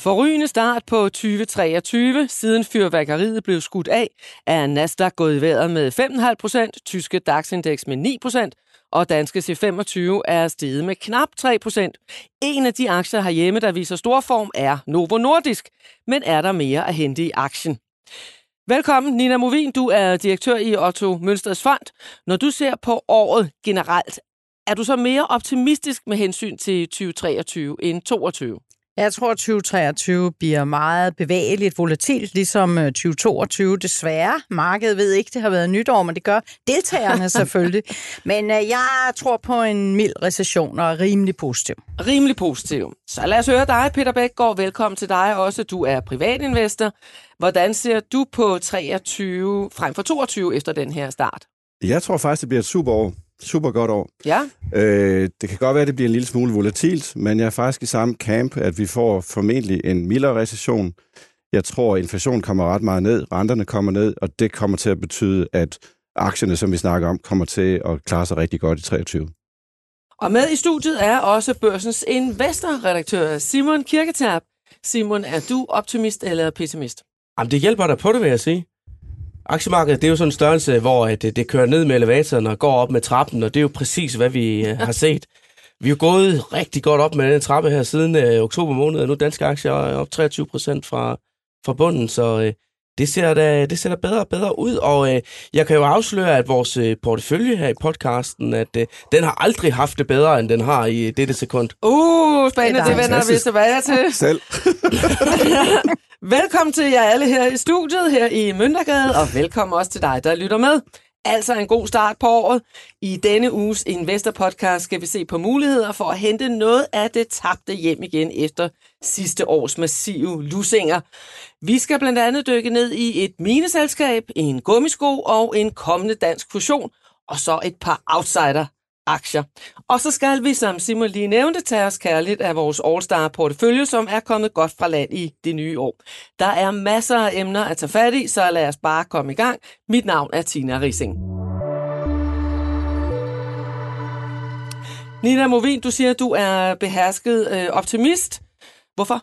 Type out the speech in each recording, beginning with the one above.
Forrygende start på 2023. Siden fyrværkeriet blev skudt af, er Nasdaq gået i vejret med 5,5 procent, tyske DAX-indeks med 9 procent, og danske C25 er steget med knap 3 procent. En af de aktier herhjemme, der viser stor form, er Novo Nordisk. Men er der mere at hente i aktien? Velkommen, Nina Movin. Du er direktør i Otto Mønsters Fond. Når du ser på året generelt, er du så mere optimistisk med hensyn til 2023 end 2022? Jeg tror, at 2023 bliver meget bevægeligt, volatilt, ligesom 2022 øh, desværre. Markedet ved ikke, det har været nytår, men det gør deltagerne selvfølgelig. Men øh, jeg tror på en mild recession og er rimelig positiv. Rimelig positiv. Så lad os høre dig, Peter Bækgaard. Velkommen til dig også. Du er privatinvestor. Hvordan ser du på 23 frem for 22 efter den her start? Jeg tror faktisk, det bliver et super år super godt år. Ja. Øh, det kan godt være, at det bliver en lille smule volatilt, men jeg er faktisk i samme camp, at vi får formentlig en mildere recession. Jeg tror, at inflationen kommer ret meget ned, renterne kommer ned, og det kommer til at betyde, at aktierne, som vi snakker om, kommer til at klare sig rigtig godt i 23. Og med i studiet er også børsens investorredaktør Simon Kirketab. Simon, er du optimist eller pessimist? Jamen, det hjælper dig på det, vil jeg sige aktiemarkedet, det er jo sådan en størrelse, hvor at det, det kører ned med elevatoren og går op med trappen, og det er jo præcis, hvad vi uh, har set. Vi har gået rigtig godt op med den trappe her siden uh, oktober måned, og nu danske aktier er op 23 procent fra, fra bunden, så uh, det ser, da, det ser da bedre og bedre ud, og uh, jeg kan jo afsløre, at vores uh, portefølje her i podcasten, at uh, den har aldrig haft det bedre, end den har i dette sekund. Uh, spændende, det, det vender vi tilbage til. Selv. Velkommen til jer alle her i studiet, her i Møntergade, og velkommen også til dig, der lytter med. Altså en god start på året. I denne uges Investor Podcast skal vi se på muligheder for at hente noget af det tabte hjem igen efter sidste års massive lusinger. Vi skal blandt andet dykke ned i et mineselskab, en gummisko og en kommende dansk fusion, og så et par outsider aktier. Og så skal vi, som Simon lige nævnte, tage os kærligt af vores All-Star portefølje, som er kommet godt fra land i det nye år. Der er masser af emner at tage fat i, så lad os bare komme i gang. Mit navn er Tina Rising. Nina Movin, du siger, at du er behersket øh, optimist. Hvorfor?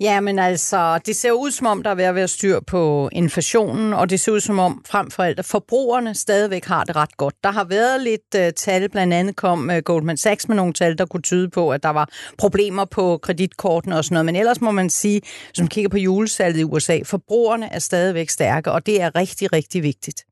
Ja, men altså, det ser ud som om, der er ved at være styr på inflationen, og det ser ud som om, frem for alt, at forbrugerne stadigvæk har det ret godt. Der har været lidt uh, tal, blandt andet kom uh, Goldman Sachs med nogle tal, der kunne tyde på, at der var problemer på kreditkortene og sådan noget. Men ellers må man sige, hvis man kigger på julesalget i USA, forbrugerne er stadigvæk stærke, og det er rigtig, rigtig vigtigt.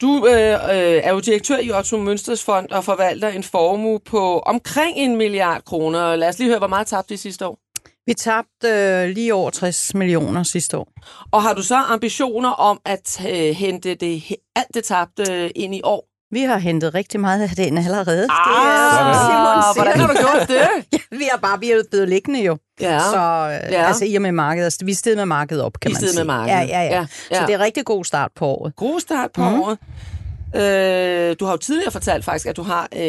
Du øh, øh, er jo direktør i Otto Mønsters Fond og forvalter en formue på omkring en milliard kroner. Lad os lige høre, hvor meget tabte I sidste år? Vi tabte øh, lige over 60 millioner sidste år. Og har du så ambitioner om at øh, hente det, alt det tabte øh, ind i år? Vi har hentet rigtig meget af det ind allerede. Ah, det er, Simon hvordan har du gjort det? ja, vi har bare vi er blevet liggende jo. Ja. Så øh, ja. altså, i og med markedet, altså, vi er stedet med markedet op, kan I man sige. med markedet. Ja, ja, ja, ja. Så det er en rigtig god start på året. God start på mm. året. Øh, du har jo tidligere fortalt faktisk, at du har, øh,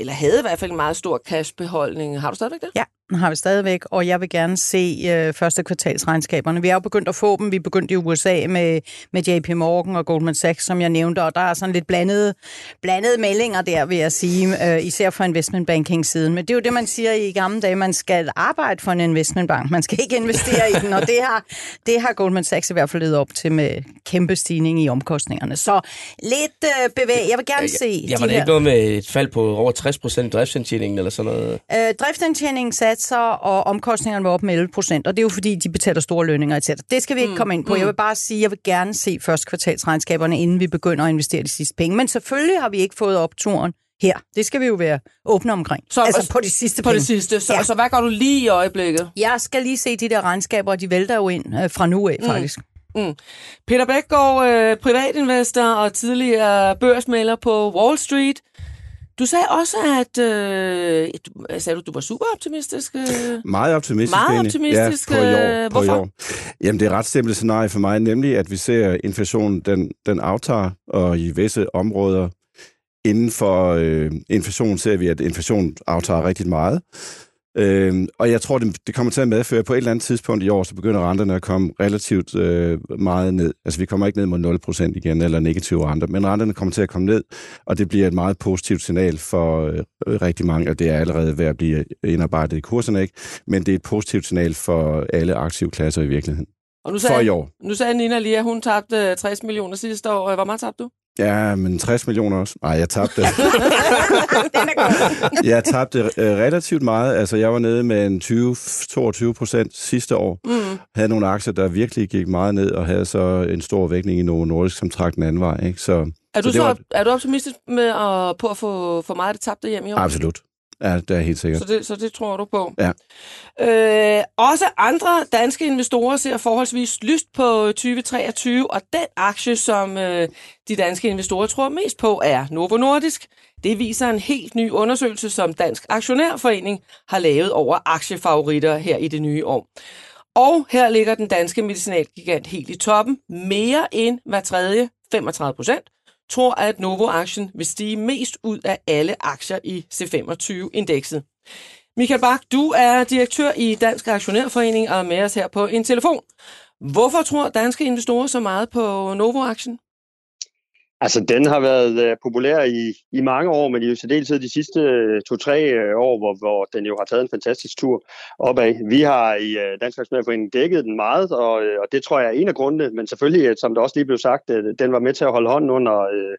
eller havde i hvert fald en meget stor cashbeholdning. Har du stadigvæk det? Ja, har vi stadigvæk, og jeg vil gerne se øh, første kvartalsregnskaberne. Vi er jo begyndt at få dem. Vi er begyndt i USA med, med JP Morgan og Goldman Sachs, som jeg nævnte, og der er sådan lidt blandede, blandede meldinger der, vil jeg sige, øh, især fra investmentbanking-siden. Men det er jo det, man siger i gamle dage, man skal arbejde for en investmentbank. Man skal ikke investere i den, og det har, det har Goldman Sachs i hvert fald ledet op til med kæmpe stigning i omkostningerne. Så lidt øh, bevæg. Jeg vil gerne se ja, var det her... ikke noget med et fald på over 60 procent driftsindtjeningen eller sådan noget? Øh, driftsindtjeningen sat satser, og omkostningerne var op med 11 procent, og det er jo fordi, de betaler store lønninger, etc. Det skal vi ikke mm, komme ind på. Mm. Jeg vil bare sige, at jeg vil gerne se første kvartalsregnskaberne, inden vi begynder at investere de sidste penge. Men selvfølgelig har vi ikke fået opturen her. Det skal vi jo være åbne omkring. Så, altså på de sidste På penge. det sidste. Så, ja. så hvad gør du lige i øjeblikket? Jeg skal lige se de der regnskaber, og de vælter jo ind øh, fra nu af, mm. faktisk. Mm. Peter Bækgaard, øh, privatinvestor og tidligere børsmælder på Wall Street. Du sagde også, at øh, du, sagde du, du var super optimistisk. Øh? Meget optimistisk. Meget optimistisk. Ja, på i år. På Hvorfor? I år. Jamen, det er et ret simpelt scenarie for mig, nemlig at vi ser, at inflationen den, den aftager, og i visse områder inden for øh, inflation ser vi, at inflationen aftager rigtig meget. Øh, og jeg tror, det, det kommer til at medføre på et eller andet tidspunkt i år, så begynder renterne at komme relativt øh, meget ned. Altså vi kommer ikke ned mod 0% igen, eller negative renter, men renterne kommer til at komme ned, og det bliver et meget positivt signal for øh, rigtig mange, og det er allerede ved at blive indarbejdet i kurserne, ikke? men det er et positivt signal for alle aktive klasser i virkeligheden. Og nu For sagde, i år. nu sagde Nina lige, at hun tabte 60 millioner sidste år. Hvor meget tabte du? Ja, men 60 millioner også. Nej, jeg tabte. Den er god. jeg tabte øh, relativt meget. Altså, jeg var nede med en 20-22 procent sidste år. Mm. Havde nogle aktier, der virkelig gik meget ned, og havde så en stor vækning i Novo Nordisk, som trak den anden vej. Ikke? Så, Er, du det så, var- er du optimistisk med at, på at få for meget af det tabte hjem i år? absolut. Ja, det er helt sikkert. Så det, så det tror du på? Ja. Øh, også andre danske investorer ser forholdsvis lyst på 2023, og den aktie, som øh, de danske investorer tror mest på, er Novo Nordisk. Det viser en helt ny undersøgelse, som Dansk Aktionærforening har lavet over aktiefavoritter her i det nye år. Og her ligger den danske medicinalgigant helt i toppen. Mere end hver tredje, 35 procent, tror, at Novo-aktien vil stige mest ud af alle aktier i C25-indekset. Michael Bak, du er direktør i Dansk Aktionærforening og er med os her på en telefon. Hvorfor tror danske investorer så meget på Novo-aktien? Altså, den har været øh, populær i, i mange år, men i særdeleshed de sidste øh, to-tre øh, år, hvor, hvor den jo har taget en fantastisk tur opad. Vi har i øh, Dansk Aktionærforening dækket den meget, og, øh, og det tror jeg er en af grundene, men selvfølgelig, øh, som der også lige blev sagt, øh, den var med til at holde hånden under, øh,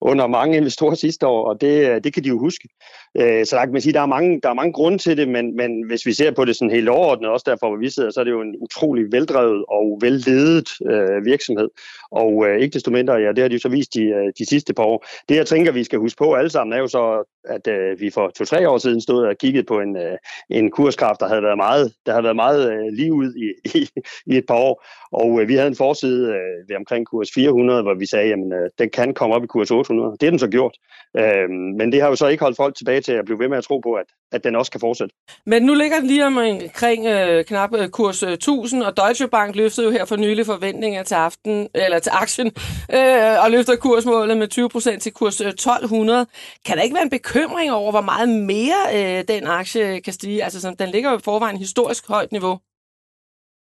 under mange investorer sidste år, og det, øh, det kan de jo huske. Øh, Så der kan man sige, der er mange, der er mange grunde til det, men, men hvis vi ser på det sådan helt overordnet, også derfor hvor vi sidder, så er det jo en utrolig veldrevet og velledet øh, virksomhed. Og øh, ikke desto mindre, ja, det har de jo så vist de, øh, de sidste par år. Det jeg tænker, vi skal huske på alle sammen, er jo så, at øh, vi for to-tre år siden stod og kiggede på en, øh, en kurskraft, der havde været meget, der havde været meget øh, lige ud i, i, i et par år. Og øh, vi havde en forside øh, ved omkring kurs 400, hvor vi sagde, jamen øh, den kan komme op i kurs 800. Det er den så gjort. Øh, men det har jo så ikke holdt folk tilbage til at blive ved med at tro på, at, at den også kan fortsætte. Men nu ligger den lige omkring øh, øh, knap øh, kurs øh, 1000, og Deutsche Bank løftede jo her for nylig forventninger til aften eller til aktien, øh, og løfter kursmålet med 20% til kurs øh, 1200. Kan der ikke være en bekymring over, hvor meget mere øh, den aktie kan stige? Altså, sådan, den ligger jo i forvejen historisk højt niveau.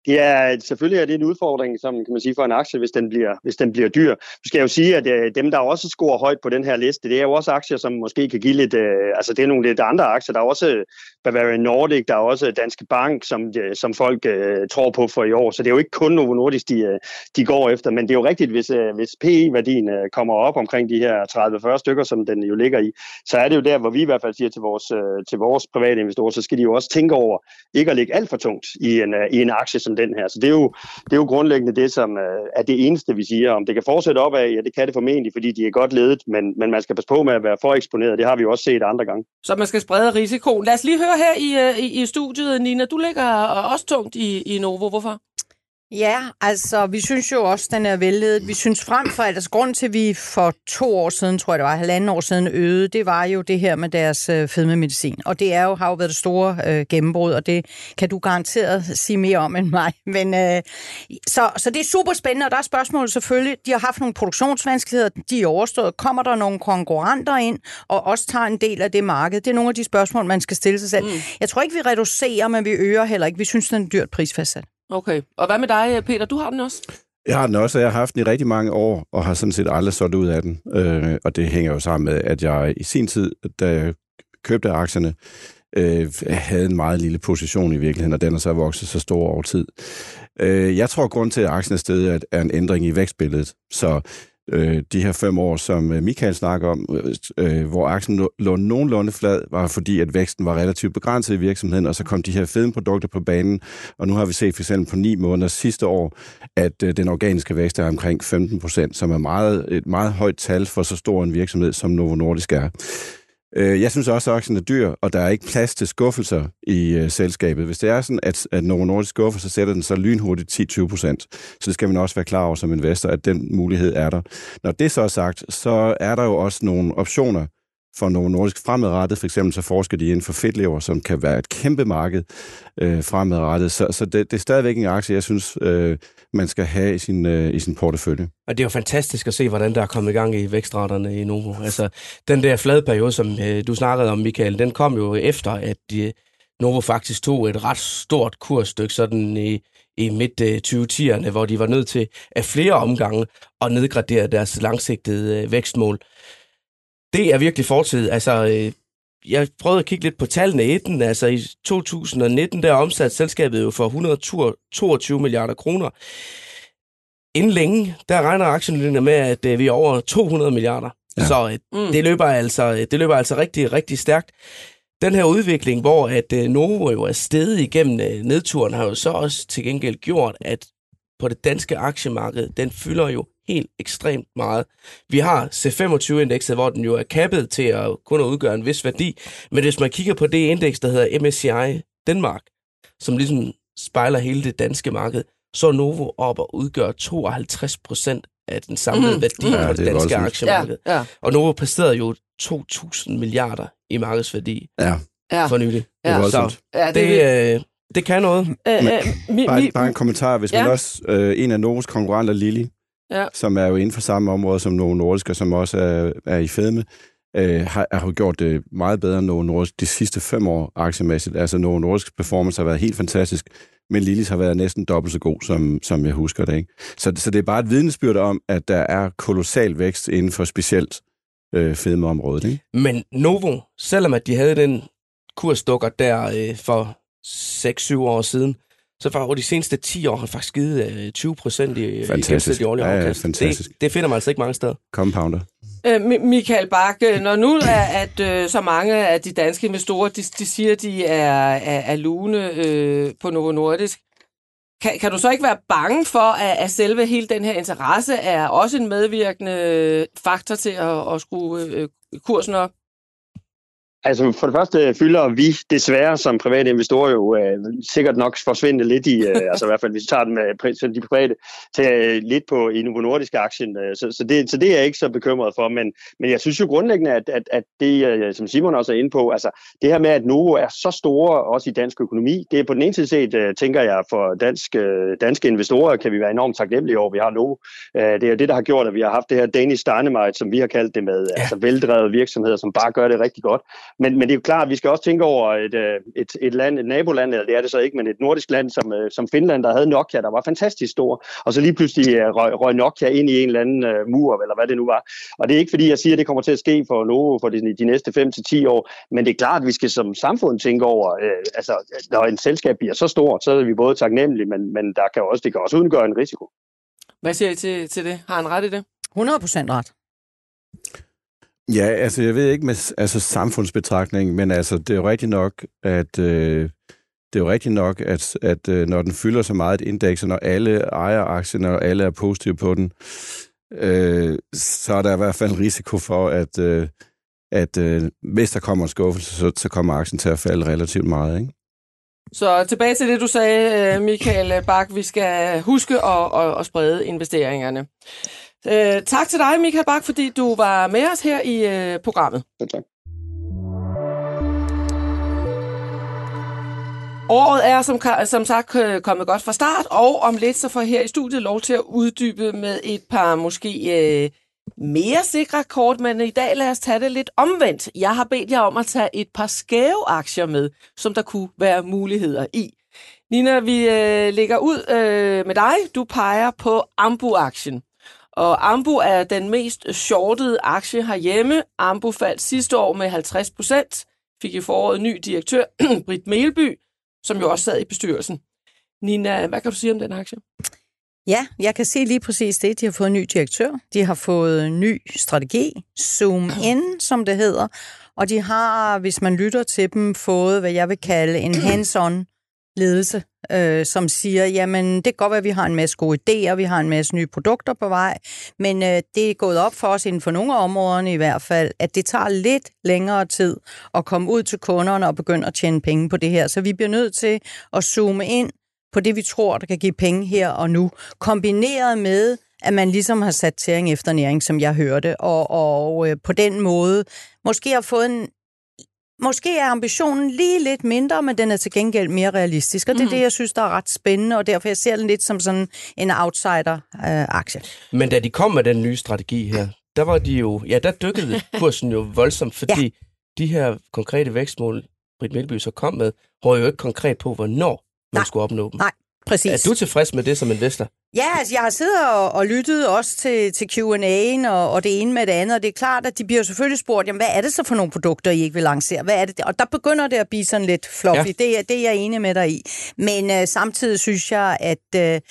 Det er, selvfølgelig er det en udfordring, som kan man sige, for en aktie, hvis den bliver, hvis den bliver dyr. Nu skal jeg jo sige, at øh, dem, der også scorer højt på den her liste, det er jo også aktier, som måske kan give lidt, øh, altså det er nogle lidt andre aktier. Der er også Bavarian Nordic, der er også Danske Bank, som, øh, som folk øh, tror på for i år. Så det er jo ikke kun Novo Nordisk, de, øh, de går efter. Men det er jo rigtigt, hvis, øh, hvis PE-værdien øh, kommer op omkring de her 30-40 stykker, som den jo ligger i, så er det jo der, hvor vi i hvert fald siger til vores, øh, til vores private investorer, så skal de jo også tænke over ikke at ligge alt for tungt i en, øh, i en aktie som den her. Så det er jo, det er jo grundlæggende det, som øh, er det eneste, vi siger. Om det kan fortsætte opad, ja, det kan det formentlig, fordi de er godt ledet, men, men man skal passe på med at være for eksponeret. Det har vi jo også set andre gange. Så man skal sprede risikoen. Lad os lige høre her i, øh, i, i studiet, Nina. Du ligger også tungt i, i Novo. Hvorfor? Ja, altså, vi synes jo også, den er vælledet. Vi synes frem for alt, altså grund til, at vi for to år siden, tror jeg det var, halvanden år siden øgede, det var jo det her med deres øh, fedmemedicin. Og det er jo, har jo været det store øh, gennembrud, og det kan du garanteret sige mere om end mig. Men, øh, så, så det er super spændende, og der er spørgsmålet selvfølgelig, de har haft nogle produktionsvanskeligheder, de er overstået. Kommer der nogle konkurrenter ind, og også tager en del af det marked? Det er nogle af de spørgsmål, man skal stille sig selv. Mm. Jeg tror ikke, vi reducerer, men vi øger heller ikke. Vi synes, den er dyrt prisfastsat. Okay. Og hvad med dig, Peter? Du har den også? Jeg har den også, og jeg har haft den i rigtig mange år, og har sådan set aldrig solgt ud af den. Øh, og det hænger jo sammen med, at jeg i sin tid, da jeg købte aktierne, øh, havde en meget lille position i virkeligheden, og den er så vokset så stor over tid. Øh, jeg tror, at grund til, at aktien er stedet, er en ændring i vækstbilledet. Så øh, de her fem år, som øh, Michael snakker om, øh, øh hvor aktien lå, lå nogenlunde flad, var fordi, at væksten var relativt begrænset i virksomheden, og så kom de her fede produkter på banen, og nu har vi set for eksempel på ni måneder sidste år, at øh, den organiske vækst er omkring 15 procent, som er meget, et meget højt tal for så stor en virksomhed, som Novo Nordisk er. Øh, Jeg synes også, at aktien er dyr, og der er ikke plads til skuffelser i øh, selskabet. Hvis det er sådan, at, at Novo Nordisk skuffer, så sætter den så lynhurtigt 10-20 procent. Så det skal man også være klar over som investor, at den mulighed er der. Når det så er sagt, så er der jo også nogle optioner for Novo Nordisk fremadrettet. For eksempel så forsker de inden for fedtlever, som kan være et kæmpe marked øh, fremadrettet. Så, så det, det er stadigvæk en aktie, jeg synes, øh, man skal have i sin, øh, i sin portefølje. Og det er jo fantastisk at se, hvordan der er kommet i gang i vækstraterne i Novo. Altså, den der flade periode, som øh, du snakkede om, Michael, den kom jo efter, at de, Novo faktisk tog et ret stort kursstykke sådan i, i midt øh, 2010'erne, hvor de var nødt til af flere omgange at nedgradere deres langsigtede øh, vækstmål. Det er virkelig fortid. Altså, øh, jeg prøvede at kigge lidt på tallene i den. Altså i 2019, der omsatte selskabet jo for 122 milliarder kroner. Inden længe, der regner aktionærerne med, at øh, vi er over 200 milliarder. Ja. Så øh, mm. det, løber altså, det løber altså rigtig, rigtig stærkt. Den her udvikling, hvor at øh, Novo jo er stedet igennem nedturen, har jo så også til gengæld gjort, at på det danske aktiemarked, den fylder jo helt ekstremt meget. Vi har C25-indekset, hvor den jo er kappet til at kun at udgøre en vis værdi, men hvis man kigger på det indeks, der hedder MSCI Danmark, som ligesom spejler hele det danske marked, så er Novo op og udgør 52 procent af den samlede mm. værdi ja, på det, det danske aktiemarked. Ja, ja. Og Novo præsterede jo 2.000 milliarder i markedsværdi ja. for nylig. Ja. Det så ja, det, det, øh, det kan noget. Øh, øh, mi, bare, bare en kommentar. Hvis ja. man også, øh, en af Novos konkurrenter, Lili, ja. som er jo inden for samme område som Novo Nordisk, og som også er, er i fedme, øh, har, har gjort det meget bedre end Novo Nordisk de sidste fem år aktiemæssigt. Altså Novo Nordisk performance har været helt fantastisk, men Lillis har været næsten dobbelt så god, som, som jeg husker det. Ikke? Så, så det er bare et vidnesbyrd om, at der er kolossal vækst inden for specielt øh, fedmeområdet. Ikke? Men Novo, selvom at de havde den kursdukker der øh, for 6-7 år siden, så for over de seneste 10 år har faktisk givet 20 øh, procent i, i gennemsnitlig årlig ja, ja, fantastisk. Det, det finder man altså ikke mange steder. Compounder. Øh, Michael Bak, øh, når nu er, at øh, så mange af de danske investorer, de, de siger, at de er, er, er lune øh, på Novo Nordisk, kan, kan du så ikke være bange for, at, at selve hele den her interesse er også en medvirkende faktor til at, at skrue øh, kursen op? Altså for det første fylder vi desværre som private investorer jo øh, sikkert nok forsvinde lidt i, øh, altså i hvert fald hvis vi tager dem med de private, til øh, lidt på i Novo Nordisk aktien. Øh, så, så, det, så det er jeg ikke så bekymret for, men, men jeg synes jo grundlæggende, at, at, at det, øh, som Simon også er inde på, altså det her med, at Novo er så store også i dansk økonomi, det er på den ene side set, øh, tænker jeg, for dansk, øh, danske investorer kan vi være enormt taknemmelige over, at vi har Novo. Øh, det er jo det, der har gjort, at vi har haft det her Danish Dynamite, som vi har kaldt det med, ja. altså veldrevet virksomheder, som bare gør det rigtig godt. Men, men det er jo klart, at vi skal også tænke over et, øh, et, et land, et naboland, eller det er det så ikke, men et nordisk land som, øh, som Finland, der havde Nokia, der var fantastisk stor, og så lige pludselig øh, røg, røg Nokia ind i en eller anden uh, mur, eller hvad det nu var. Og det er ikke fordi, jeg siger, at det kommer til at ske for Novo for de, de næste 5-10 år, men det er klart, at vi skal som samfund tænke over, uh, altså når en selskab bliver så stort, så er vi både taknemmelige, men, men der kan også, det kan også udgøre en risiko. Hvad siger I til, til det? Har han ret i det? 100 procent ret. Ja, altså jeg ved ikke med altså, samfundsbetragtning, men altså det er jo rigtigt nok, at øh, det er jo rigtigt nok, at, at øh, når den fylder så meget et indeks, og når alle ejer aktien, og alle er positive på den, øh, så er der i hvert fald en risiko for, at, øh, at øh, hvis der kommer en skuffelse, så, så kommer aktien til at falde relativt meget. Ikke? Så tilbage til det, du sagde, øh, Michael Bak. Vi skal huske at, at, at sprede investeringerne. Øh, tak til dig, Michael Bak, fordi du var med os her i øh, programmet. Ja, tak. Året er som, som sagt øh, kommet godt fra start, og om lidt så får jeg her i studiet lov til at uddybe med et par måske øh, mere sikre kort, men i dag lad os tage det lidt omvendt. Jeg har bedt jer om at tage et par skæve aktier med, som der kunne være muligheder i. Nina, vi øh, lægger ud øh, med dig. Du peger på Ambu-aktien. Og Ambu er den mest shortede aktie herhjemme. Ambu faldt sidste år med 50 procent. Fik i foråret ny direktør, Britt Melby, som jo også sad i bestyrelsen. Nina, hvad kan du sige om den aktie? Ja, jeg kan se lige præcis det. De har fået en ny direktør. De har fået en ny strategi, Zoom In, som det hedder. Og de har, hvis man lytter til dem, fået, hvad jeg vil kalde en hands-on ledelse, øh, som siger, jamen det kan godt være, at vi har en masse gode idéer, vi har en masse nye produkter på vej, men øh, det er gået op for os inden for nogle af områderne i hvert fald, at det tager lidt længere tid at komme ud til kunderne og begynde at tjene penge på det her. Så vi bliver nødt til at zoome ind på det, vi tror, der kan give penge her og nu, kombineret med, at man ligesom har sat tæring efter næring, som jeg hørte, og, og øh, på den måde måske har fået en Måske er ambitionen lige lidt mindre, men den er til gengæld mere realistisk. Og det er mm. det, jeg synes, der er ret spændende, og derfor jeg ser den lidt som sådan en outsider-aktie. Øh, men da de kom med den nye strategi her, der var de jo, ja, der dykkede kursen jo voldsomt, fordi ja. de her konkrete vækstmål, Britt Melby så kom med, var jo ikke konkret på, hvornår man Nej. skulle opnå dem. Nej, præcis. Er du tilfreds med det som investor? Ja, altså jeg har siddet og, og lyttet også til, til Q&A'en og, og det ene med det andet, og det er klart, at de bliver selvfølgelig spurgt, jamen hvad er det så for nogle produkter, I ikke vil lancere? Hvad er det? Og der begynder det at blive sådan lidt fluffy, Ja. ja. det, er, det er jeg enig med dig i. Men øh, samtidig synes jeg, at øh,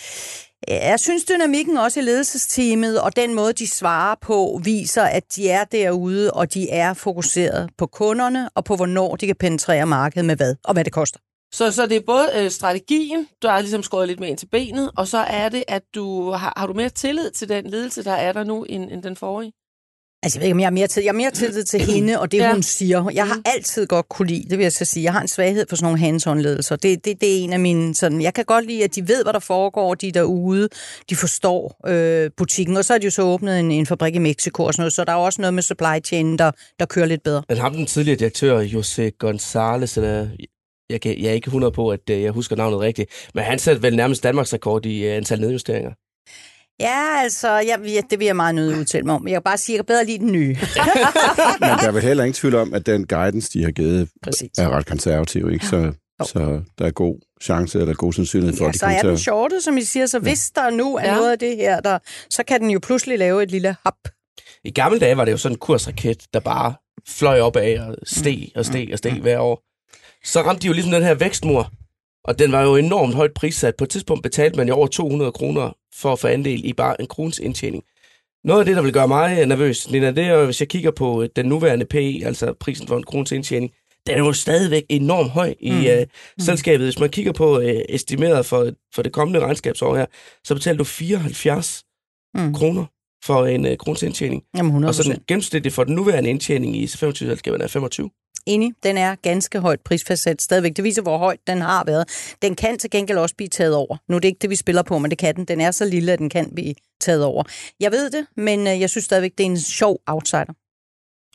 jeg synes dynamikken også i ledelsesteamet, og den måde, de svarer på, viser, at de er derude, og de er fokuseret på kunderne, og på hvornår de kan penetrere markedet med hvad, og hvad det koster. Så, så det er både øh, strategien, du har ligesom skåret lidt mere ind til benet, og så er det, at du har, har du mere tillid til den ledelse, der er der nu, end, end den forrige? Altså, jeg ved ikke, om jeg har mere tid. Jeg har mere tillid til hende, og det, Ja. hun siger. Jeg har altid godt kunne lide, det vil jeg så sige. Jeg har en svaghed for sådan nogle hands-on-ledelser. Det, det, det er en af mine sådan... Jeg kan godt lide, at de ved, hvad der foregår, de er derude. De forstår øh, butikken. Og så har de jo så åbnet en, en fabrik i Mexico og sådan noget, så der er også noget med supply chain, der, der kører lidt bedre. Men ham, den tidligere direktør, Jose González, eller jeg, kan, jeg er ikke 100 på, at øh, jeg husker navnet rigtigt, men han satte vel nærmest Danmarks rekord i øh, antal nedjusteringer. Ja, altså, jeg, jeg, det vil jeg meget nødt udtale mig om. Jeg kan bare sige, at jeg bedre lide den nye. Men der er vel heller ingen tvivl om, at den guidance, de har givet, Præcis. er ret konservativ, ikke? Så, så der er god chance, eller god sandsynlighed for, Ja, at de så er den at... shortet, som I siger. Så hvis der nu er Ja. ja. noget af det her, der, så kan den jo pludselig lave et lille hop. I gamle dage var det jo sådan en kursraket, der bare fløj op af og steg og steg og steg hver år. Så ramte de jo ligesom den her vækstmur, og den var jo enormt højt prissat. På et tidspunkt betalte man jo over 200 kroner for at få andel i bare en krones indtjening. Noget af det, der vil gøre mig nervøs, Nina, det er hvis jeg kigger på øh, den nuværende PE, altså prisen for en krones indtjening, den er jo stadigvæk enormt høj i mm. øh, selskabet. Hvis man kigger på øh, estimeret for, for det kommende regnskabsår her, så betaler du 74 Mm. kroner for en øh, krones indtjening. Jamen 100 Og så den gennemsnitlige for den nuværende indtjening i 25-selskaberne er 25. Enig, den er ganske højt prisfastsat stadigvæk. Det viser, hvor højt den har været. Den kan til gengæld også blive taget over. Nu er det ikke det, vi spiller på, men det kan den. Den er så lille, at den kan blive taget over. Jeg ved det, men øh, jeg synes stadigvæk, det er en sjov outsider.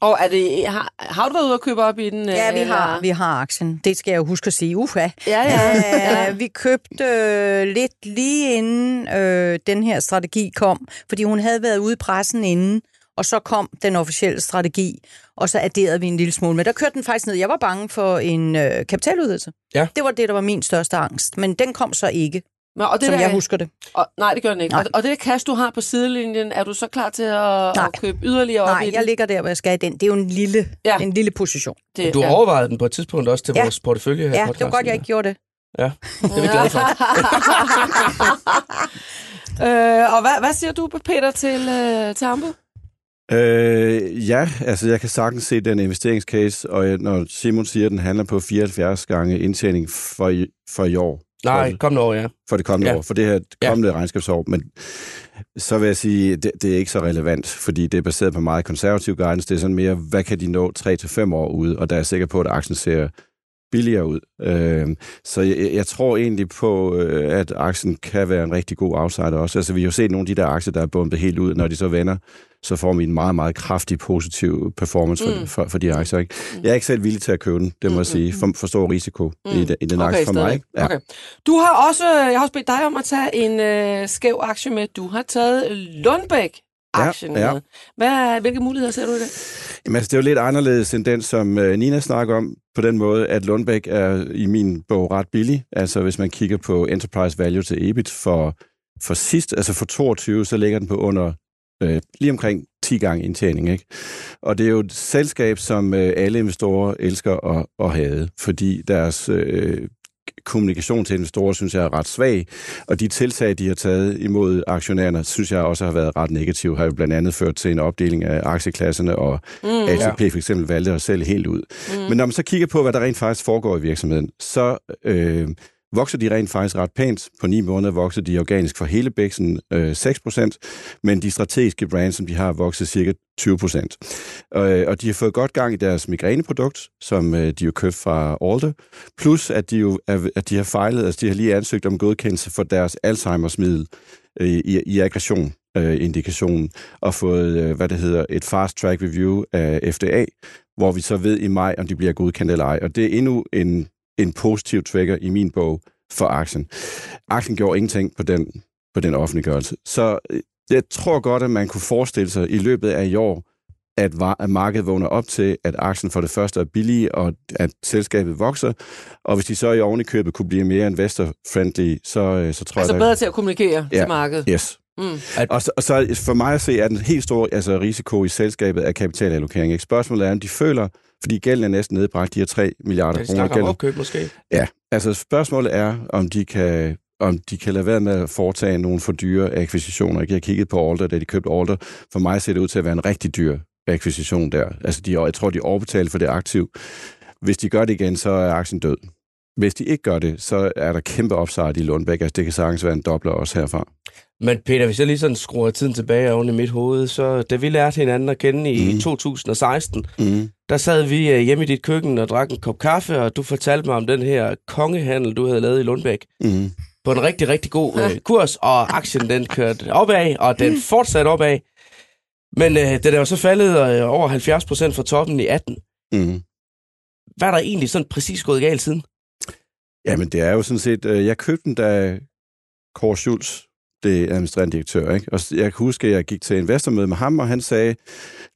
Og er det, har, har du været ude og købe op i den? Ja, vi eller? har, vi har aktien. Det skal jeg jo huske at sige. Uha. Ja, ja. ja. Ja. Vi købte øh, lidt lige inden øh, den her strategi kom, fordi hun havde været ude i pressen inden, og så kom den officielle strategi, og så adderede vi en lille smule. Men der kørte den faktisk ned. Jeg var bange for en øh, kapitaludvidelse. Ja. Det var det, der var min største angst. Men den kom så ikke, Men, og det som der, jeg husker det. Og, nej, det gør den ikke. Nej. Og, og det cash, du har på sidelinjen, er du så klar til at, Nej. at købe yderligere op Nej, i den? jeg ligger der, hvor jeg skal i den. Det er jo en lille, Ja. ja. en lille position. det, Du har overvejet den på et tidspunkt også til Ja. vores portefølje her Ja, det var godt, jeg ikke gjorde det. Ja, det er vi glade for. øh, og hvad, hvad siger du, Peter, til, øh, til Ambo? Øh, ja, altså jeg kan sagtens se den investeringscase, og når Simon siger, at den handler på 74 gange indtjening for i, for i år, Nej, kom nu over, ja. for det kommende Ja. år, for det her kommende ja. regnskabsår, men så vil jeg sige, det, det er ikke så relevant, fordi det er baseret på meget konservativ guidance. Det er sådan mere, hvad kan de nå 3-5 år ude, og der er jeg sikker på, at aktien ser billigere ud. Øh, så jeg, jeg tror egentlig på, øh, at aktien kan være en rigtig god outsider også. Altså vi har jo set nogle af de der aktier, der er bumpet helt ud, når de så vender, så får vi en meget, meget kraftig positiv performance for, Mm. mm. for, for de aktier. Ikke? Jeg er ikke selv villig til at købe den, det må jeg sige. For, for stor risiko mm. i, i den aktie for mig. Ikke? Ja. Okay. Du har også, jeg har også bedt dig om at tage en øh, skæv aktie med. Du har taget Lundbæk aktien Ja, ja. med. Hvad, hvilke muligheder ser du i det? Jamen, altså, det er jo lidt anderledes end den, som øh, Nina snakker om, på den måde, at Lundbæk er i min bog ret billig. Altså, hvis man kigger på enterprise value til EBIT for, for sidst, altså for 22, så ligger den på under øh, lige omkring 10 gange indtjening. Ikke? Og det er jo et selskab, som øh, alle investorer elsker at, at have, fordi deres øh, kommunikation til investorer, synes jeg er ret svag, og de tiltag, de har taget imod aktionærerne, synes jeg også har været ret negative, har jo blandt andet ført til en opdeling af aktieklasserne, og mm. ATP for eksempel valgte at sælge helt ud. Mm. Men når man så kigger på, hvad der rent faktisk foregår i virksomheden, så øh, vokser de rent faktisk ret pænt. På ni måneder vokser de organisk for hele bæksen øh, 6%, men de strategiske brands, som de har, vokset cirka 20%. Øh, og de har fået godt gang i deres migræneprodukt, som øh, de jo købt fra Alde, plus at de jo at de har fejlet, altså de har lige ansøgt om godkendelse for deres Alzheimer's-middel øh, i, i aggression øh, indikationen og fået, øh, hvad det hedder, et fast track review af FDA, hvor vi så ved i maj, om de bliver godkendt eller ej. Og det er endnu en, en positiv trigger i min bog for aktien. Aktien gjorde ingenting på den, på den offentliggørelse. Så øh, jeg tror godt, at man kunne forestille sig i løbet af i år, at, at markedet vågner op til, at aktien for det første er billig, og at selskabet vokser. Og hvis de så i oven i købet kunne blive mere investor-friendly, så, øh, så tror Altså jeg... bedre til at kommunikere Ja. til markedet. Yes. Mm. Og, så, og så for mig at se, er den helt store altså risiko i selskabet af kapitalallokering. Ikke? Spørgsmålet er, om de føler, fordi gælden er næsten nedbragt, de har 3 milliarder Ja, de kroner snakker opkøb måske. Ja, altså spørgsmålet er, om de kan om de kan lade være med at foretage nogle for dyre akquisitioner. Jeg har kigget på Alder, da de købte Alder. For mig ser det ud til at være en rigtig dyr akquisition der. Altså, de, jeg tror, de overbetaler for det aktiv. Hvis de gør det igen, så er aktien død. Hvis de ikke gør det, så er der kæmpe upside i Lundbæk. Altså, det kan sagtens være en dobler også herfra. Men Peter, hvis jeg lige sådan skruer tiden tilbage oven i mit hoved, så da vi lærte hinanden at kende i Mhm. 2016, Mm. der sad vi øh, hjemme i dit køkken og drak en kop kaffe, og du fortalte mig om den her kongehandel, du havde lavet i Lundbæk. Mm. På en rigtig, rigtig god øh, kurs, og aktien den kørte opad, og den fortsatte opad. Men øh, den er jo så faldet øh, over 70 procent fra toppen i 18. Mm. Hvad er der egentlig sådan præcis gået galt siden? Jamen, det er jo sådan set... Øh, jeg købte den, da Kåre Schultz blev administrerende direktør. Ikke? Og jeg kan huske, at jeg gik til investormøde med ham, og han sagde,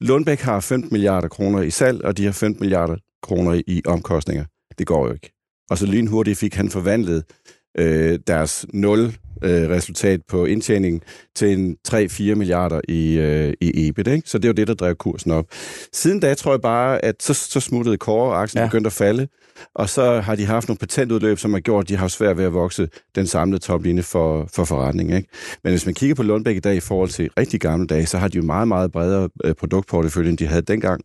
Lundbæk har 15 milliarder kroner i salg, og de har 15 milliarder kroner i omkostninger. Det går jo ikke. Og så lynhurtigt fik han forvandlet øh, deres nul øh, resultat på indtjeningen til en 3-4 milliarder i, øh, i EBIT. Ikke? Så det jo det, der drev kursen op. Siden da tror jeg bare, at så, så smuttede Kåre, og aktien ja. begyndte at falde. Og så har de haft nogle patentudløb, som har gjort, at de har svært ved at vokse den samlede toplinje for, for forretning. Ikke? Men hvis man kigger på Lundbæk i dag i forhold til rigtig gamle dage, så har de jo meget, meget bredere øh, produktportefølje, end de havde dengang,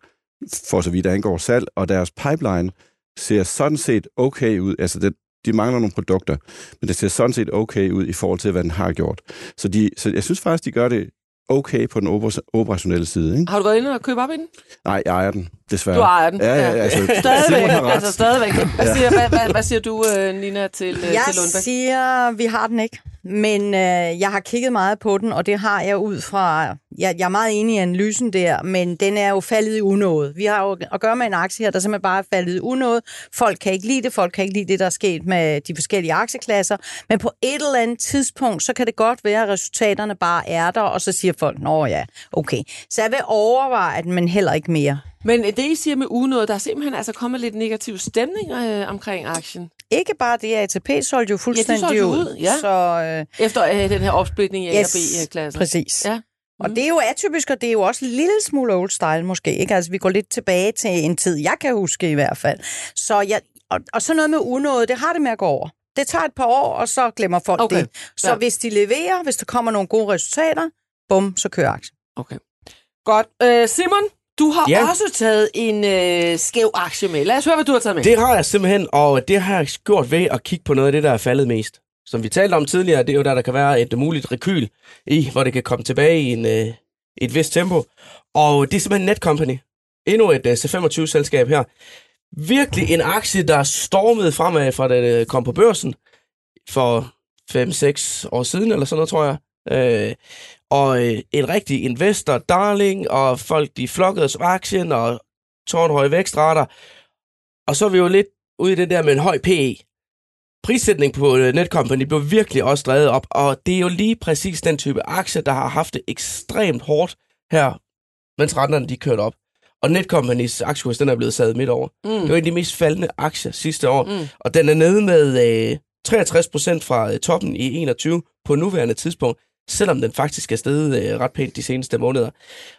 for så vidt angår salg, og deres pipeline ser sådan set okay ud. Altså, det, de mangler nogle produkter, men det ser sådan set okay ud i forhold til, hvad den har gjort. Så, de, så jeg synes faktisk, de gør det okay på den oper- operationelle side. Ikke? Har du været inde og købe op i den? Nej, jeg ejer den, desværre. Du ejer den. Ja, ja, altså, Simon Stadigvæk. har ret. Altså stadigvæk. Hvad siger, hvad, hvad, hvad siger du, øh, Nina, til, øh, Jeg til Lundbæk? siger, vi har den ikke. Men øh, jeg har kigget meget på den, og det har jeg ud fra... Jeg, jeg er meget enig i analysen der, men den er jo faldet i unåde. Vi har jo at gøre med en aktie her, der simpelthen bare er faldet i unåde. Folk kan ikke lide det, folk kan ikke lide det, der er sket med de forskellige aktieklasser. Men på et eller andet tidspunkt, så kan det godt være, at resultaterne bare er der, og så siger folk, nå ja, okay. Så jeg vil overveje, at men heller ikke mere. Men det, I siger med unåde, der er simpelthen altså kommet lidt negativ stemning øh, omkring aktien. Ikke bare det, at ATP solgte jo fuldstændig solgte jo ud, ja. Så, øh, Efter øh, den her opsplitning i A Yes, og B-klasser. præcis. Ja. Og det er jo atypisk, og det er jo også en lille smule old style måske. Ikke? Altså, vi går lidt tilbage til en tid, jeg kan huske i hvert fald. Så jeg, og, og så noget med unåde, det har det med at gå over. Det tager et par år, og så glemmer folk Okay, det. Så ja. hvis de leverer, hvis der kommer nogle gode resultater, bum, så kører aktien. Okay. Godt. Øh, Simon, du har Ja. også taget en øh, skæv aktie med. Lad os høre, hvad du har taget med. Det har jeg simpelthen, og det har jeg gjort ved at kigge på noget af det, der er faldet mest. Som vi talte om tidligere, det er jo der, der kan være et muligt rekyl i, hvor det kan komme tilbage i en, øh, et vist tempo. Og det er simpelthen Netcompany. Endnu et øh, C25-selskab her. Virkelig en aktie, der stormede fremad fra det øh, kom på børsen for 5-6 år siden, eller sådan noget, tror jeg. Øh, og øh, en rigtig investor darling, og folk de flokkede sig aktien, og tårnhøje vækstrater. Og så er vi jo lidt ude i det der med en høj PE. Prissætning på øh, Netcompany blev virkelig også drevet op, og det er jo lige præcis den type aktie, der har haft det ekstremt hårdt her, mens renterne de kørte op. Og Netcompany's aktiekurs, den er blevet sat midt over. Mm. Det var en af de mest faldende aktier sidste år, Mm. og den er nede med øh, 63 procent fra øh, toppen i 21 på nuværende tidspunkt, selvom den faktisk er steget øh, ret pænt de seneste måneder.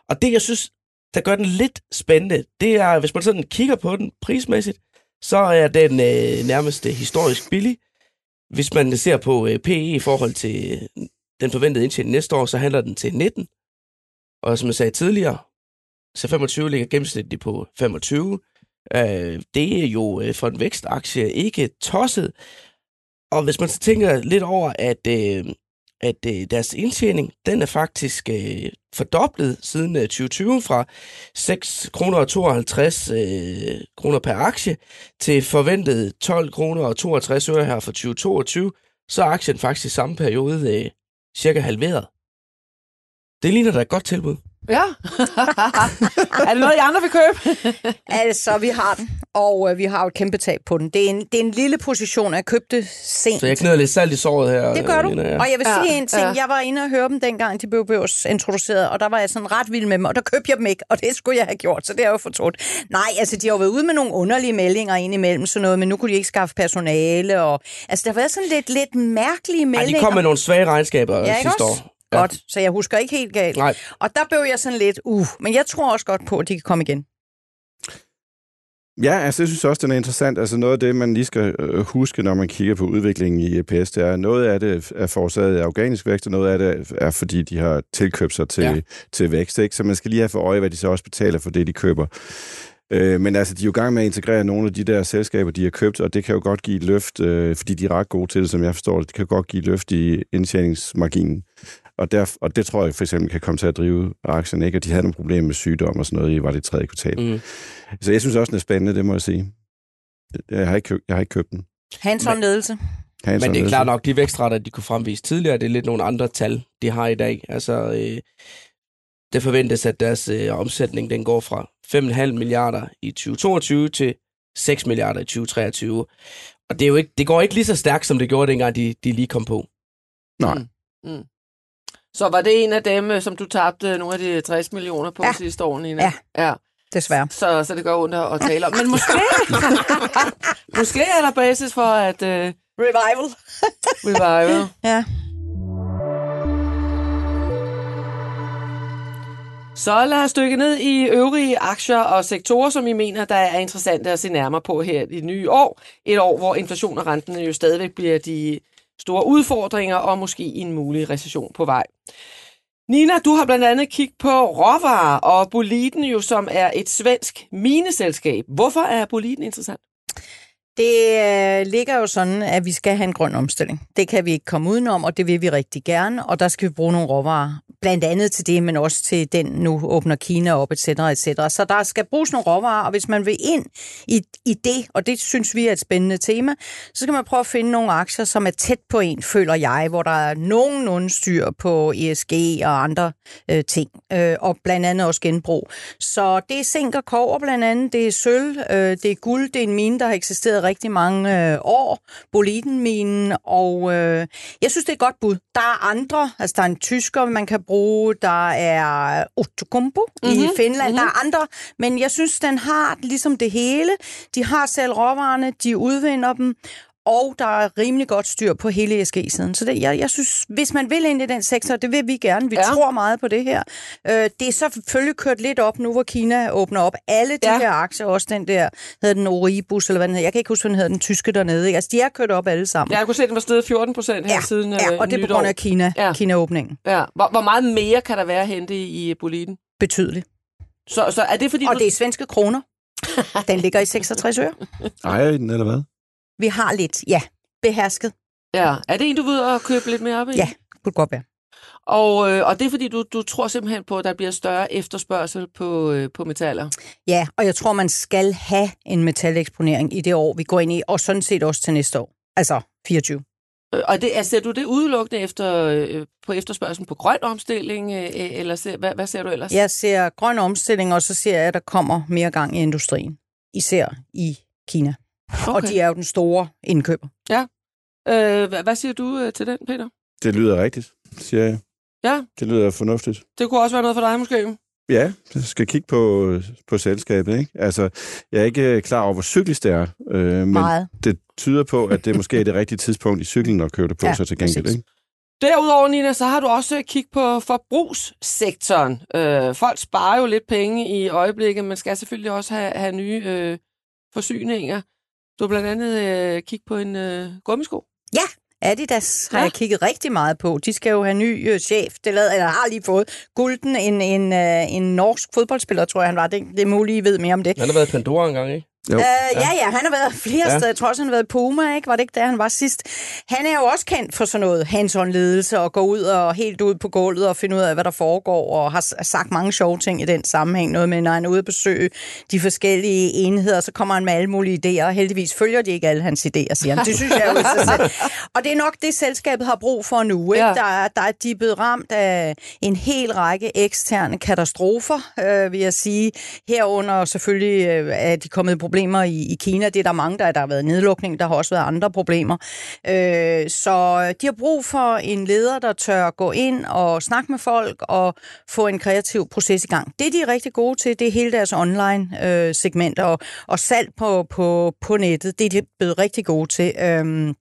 Og det, jeg synes, der gør den lidt spændende, det er, hvis man sådan kigger på den prismæssigt, så er den øh, nærmest øh, historisk billig. Hvis man ser på øh, PE i forhold til øh, den forventede indtjening næste år, så handler den til 19. Og som jeg sagde tidligere, så 25 ligger gennemsnitligt på 25. Øh, det er jo øh, for en vækstaktie ikke tosset. Og hvis man så tænker lidt over, at, øh, at øh, deres indtjening, den er faktisk øh, fordoblet siden øh, 2020 fra 6 kroner og 52 øh, kroner per aktie til forventet 12 kroner og 62 øre her for 2022, så er aktien faktisk i samme periode øh, cirka halveret. Det ligner da et godt tilbud. Ja. er det noget, I andre vil købe? Altså, vi har den, og øh, vi har jo et kæmpe tab på den. Det er en, det er en lille position, jeg købte sent. Så jeg knyder lidt salt i såret her. Det gør du. Nina, ja. Og jeg vil Ja, sige en ting. ja. Jeg var inde og høre dem dengang, de blev børs introduceret, og der var jeg sådan ret vild med dem, og der købte jeg dem ikke, og det skulle jeg have gjort, så det er jo fortrudt. Nej, altså de har jo været ude med nogle underlige meldinger ind imellem sådan noget, men nu kunne de ikke skaffe personale, og altså der har været sådan lidt, lidt mærkelige Ej, meldinger. de kom med nogle svage regnskaber Ja, sidste også? Godt, så jeg husker ikke helt galt. Nej. Og der blev jeg sådan lidt, uh, men jeg tror også godt på, at de kan komme igen. Ja, altså, jeg synes også, den er interessant. Altså noget af det, man lige skal øh, huske, når man kigger på udviklingen i EPS, det er, at noget af det er forårsaget af organisk vækst, og noget af det er, fordi de har tilkøbt sig til, Ja. ja. til vækst. Ikke? Så man skal lige have for øje, hvad de så også betaler for det, de køber. Øh, men altså, de er jo i gang med at integrere nogle af de der selskaber, de har købt, og det kan jo godt give et løft, øh, fordi de er ret gode til det, som jeg forstår det. Det kan godt give et løft i indtjeningsmarginen. Og, der, og det tror jeg for eksempel kan komme til at drive aktien, ikke? Og de havde nogle problemer med sygdom og sådan noget i, var det tredje kvartal. Mm. Så jeg synes også, den er spændende, det må jeg sige. Jeg har ikke, købt, jeg har ikke købt den. Hands-on Men- ledelse. Hands Men det er klart nok, de vækstrater, de kunne fremvise tidligere, det er lidt nogle andre tal, de har i dag. Altså, øh, det forventes, at deres øh, omsætning den går fra 5,5 milliarder i 2022 til 6 milliarder i 2023. Og det, er jo ikke, det går ikke lige så stærkt, som det gjorde, dengang de, de lige kom på. Nej. Så var det en af dem, øh, som du tabte nogle af de 60 millioner på Ja. sidste år, Nina? Ja. ja. Desværre. Så, så det går ondt at tale om. Men måske, måske er der basis for at uh, Revival. revive. Ja. Så lad os dykke ned i øvrige aktier og sektorer, som I mener, der er interessante at se nærmere på her i det nye år. Et år, hvor inflation og renten jo stadigvæk bliver de store udfordringer og måske en mulig recession på vej. Nina, du har blandt andet kigget på råvarer og Boliden jo, som er et svensk mineselskab. Hvorfor er Boliden interessant? Det øh, ligger jo sådan, at vi skal have en grøn omstilling. Det kan vi ikke komme udenom, og det vil vi rigtig gerne. Og der skal vi bruge nogle råvarer. Blandt andet til det, men også til den, nu åbner Kina op, etc. etc. Så der skal bruges nogle råvarer, og hvis man vil ind i, i det, og det synes vi er et spændende tema, så skal man prøve at finde nogle aktier, som er tæt på en, føler jeg, hvor der er nogenlunde styr på ESG og andre øh, ting, øh, og blandt andet også genbrug. Så det er zink og kover blandt andet, det er sølv, øh, det er guld, det er en mine, der har eksisteret rigtig mange øh, år, Bolidenminen, og øh, jeg synes, det er et godt bud. Der er andre, altså der er en tysker, man kan bruge, der er Outokumpu mm-hmm. i Finland, mm-hmm. der er andre, men jeg synes, den har ligesom det hele. De har selv råvarerne, de udvinder dem, og der er rimelig godt styr på hele ESG-siden. Så det, jeg, jeg synes, hvis man vil ind i den sektor, det vil vi gerne. Vi Ja. ja. tror meget på det her. Øh, det er så selvfølgelig kørt lidt op nu, hvor Kina åbner op. Alle de Ja. ja. her aktier, også den der, hedder den Oribus, eller hvad den hedder. Jeg kan ikke huske, hvad den hedder, den tyske dernede. Ikke? Altså, de er kørt op alle sammen. Jeg kunne se, at den var steget 14 procent her ja, siden ja, øh, og det er på grund af Kina, Ja. ja. Kina-åbningen. Ja. Hvor, hvor meget mere kan der være at hente i, i Boliden? Betydeligt. Så, så er det fordi, Og du... det er svenske kroner. Den ligger i 66 øre. Ejer I den, eller hvad? Vi har lidt, ja, behersket. Ja. Er det en, du vil ud og købe lidt mere op i? Ja, kunne godt være. Og, øh, og det er fordi, du, du tror simpelthen på, at der bliver større efterspørgsel på, øh, på metaller. Ja, og jeg tror, man skal have en metaleksponering i det år, vi går ind i, og sådan set også til næste år. Altså 24. Øh, Og det, altså, ser du det udelukkende efter, øh, på efterspørgselen på grøn omstilling, øh, eller ser, hvad, hvad ser du ellers? Jeg ser grøn omstilling, og så ser jeg, at der kommer mere gang i industrien. Især i Kina. Okay. Og de er jo den store indkøber. Øh, hvad, hvad siger du øh, til den, Peter? Det lyder rigtigt, siger jeg. Ja, Det lyder fornuftigt. det kunne også være noget for dig måske. Ja, jeg skal kigge på, på selskabet. Ikke? Altså, jeg er ikke øh, klar over, hvor cyklisk det er, øh, men Meget. det tyder på, at det måske er det rigtige tidspunkt i cyklen at købe det på, ja, Ja, så til gengæld. præcis. Ikke? Derudover, Nina, så har du også kigget på forbrugssektoren. Øh, folk sparer jo lidt penge i øjeblikket, men skal selvfølgelig også have, have nye øh, forsyninger. Du har blandt andet øh, kigget på en øh, gummisko. Adidas har Ja. ja. jeg kigget rigtig meget på. De skal jo have ny øh, chef. Det lavede, eller har lige fået. Gulden, en, en, øh, en norsk fodboldspiller, tror jeg han var. Det, det er muligt, I ved mere om det. Han har været i Pandora engang, ikke? Jo. Øh, ja, ja, han har været flere Ja. ja. steder. Jeg tror også, han har været i Puma, ikke? Var det ikke der, han var sidst? Han er jo også kendt for sådan noget hands-on-ledelse og gå ud og helt ud på gulvet og finde ud af, hvad der foregår, og har sagt mange sjove ting i den sammenhæng. Noget med, når han er ude at besøge de forskellige enheder, så kommer han med alle mulige idéer, og heldigvis følger de ikke alle hans idéer, siger han. Det synes jeg jo i sig selv. Og det er nok det, selskabet har brug for nu. Ikke? Ja. Ja. Der, er, der er de blevet ramt af en hel række eksterne katastrofer, øh, vil jeg sige. Herunder selvfølgelig øh, er de kommet i problemer i, i Kina. Det er der mange, der, der har været nedlukning. Der har også været andre problemer. Øh, så de har brug for en leder, der tør gå ind og snakke med folk og få en kreativ proces i gang. Det, de er rigtig gode til, det er hele deres online-segment øh, og, og salg på, på, på nettet. Det er de blevet rigtig gode til. Øh,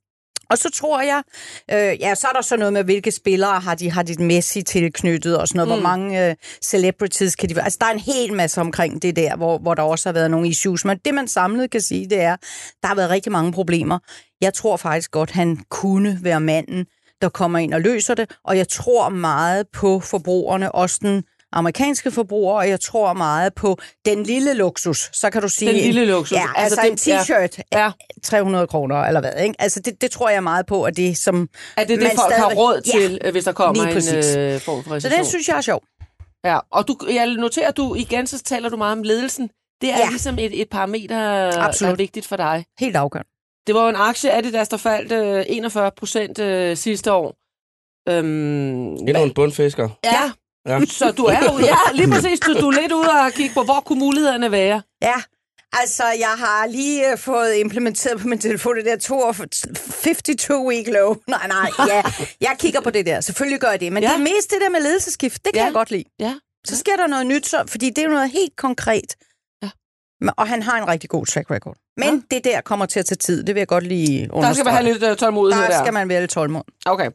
og så tror jeg, øh, ja, så er der så noget med, hvilke spillere har de, har de Messi tilknyttet, og sådan noget, mm. hvor mange øh, celebrities kan de være. Altså, der er en hel masse omkring det der, hvor, hvor der også har været nogle issues. Men det, man samlet kan sige, det er, der har været rigtig mange problemer. Jeg tror faktisk godt, han kunne være manden, der kommer ind og løser det, og jeg tror meget på forbrugerne, også den amerikanske forbrugere, og jeg tror meget på den lille luksus. Så kan du sige... Den lille luksus. Ja, altså, Altså, det- en t-shirt, Ja. ja. 300 kroner, eller hvad, ikke? Altså, det, det tror jeg meget på, at det som... Er det det, man folk har stadigvæk- råd Ja, til, øh, hvis der kommer en øh, form for Så det synes jeg er sjov. Ja, og du, jeg noterer, at du igen, så taler du meget om ledelsen. Det er ja. Ja. ligesom et, et parameter, der er Absolut. vigtigt for dig. Helt afgørende. Det var jo en aktie Adidas, der faldt øh, 41 procent øh, sidste år. Øhm, Endnu en bundfisker. ja. Ja. Så du er jo, ja, lige præcis, du, du er lidt ude og kigge på, hvor kunne mulighederne være? Ja, altså jeg har lige øh, fået implementeret på min telefon det der 52-week low. Nej, nej, ja. Jeg kigger på det der. Selvfølgelig gør jeg det. Men Ja. det er mest det der med ledelsesskift. Det kan Ja. ja. jeg godt lide. Ja. Så sker der noget nyt, så, fordi det er jo noget helt konkret. Og han har en rigtig god track record. Men Ja. det der kommer til at tage tid. Det vil jeg godt lige understrege. Der skal man have lidt uh, tålmodighed der. der skal man være lidt tålmodig. Okay.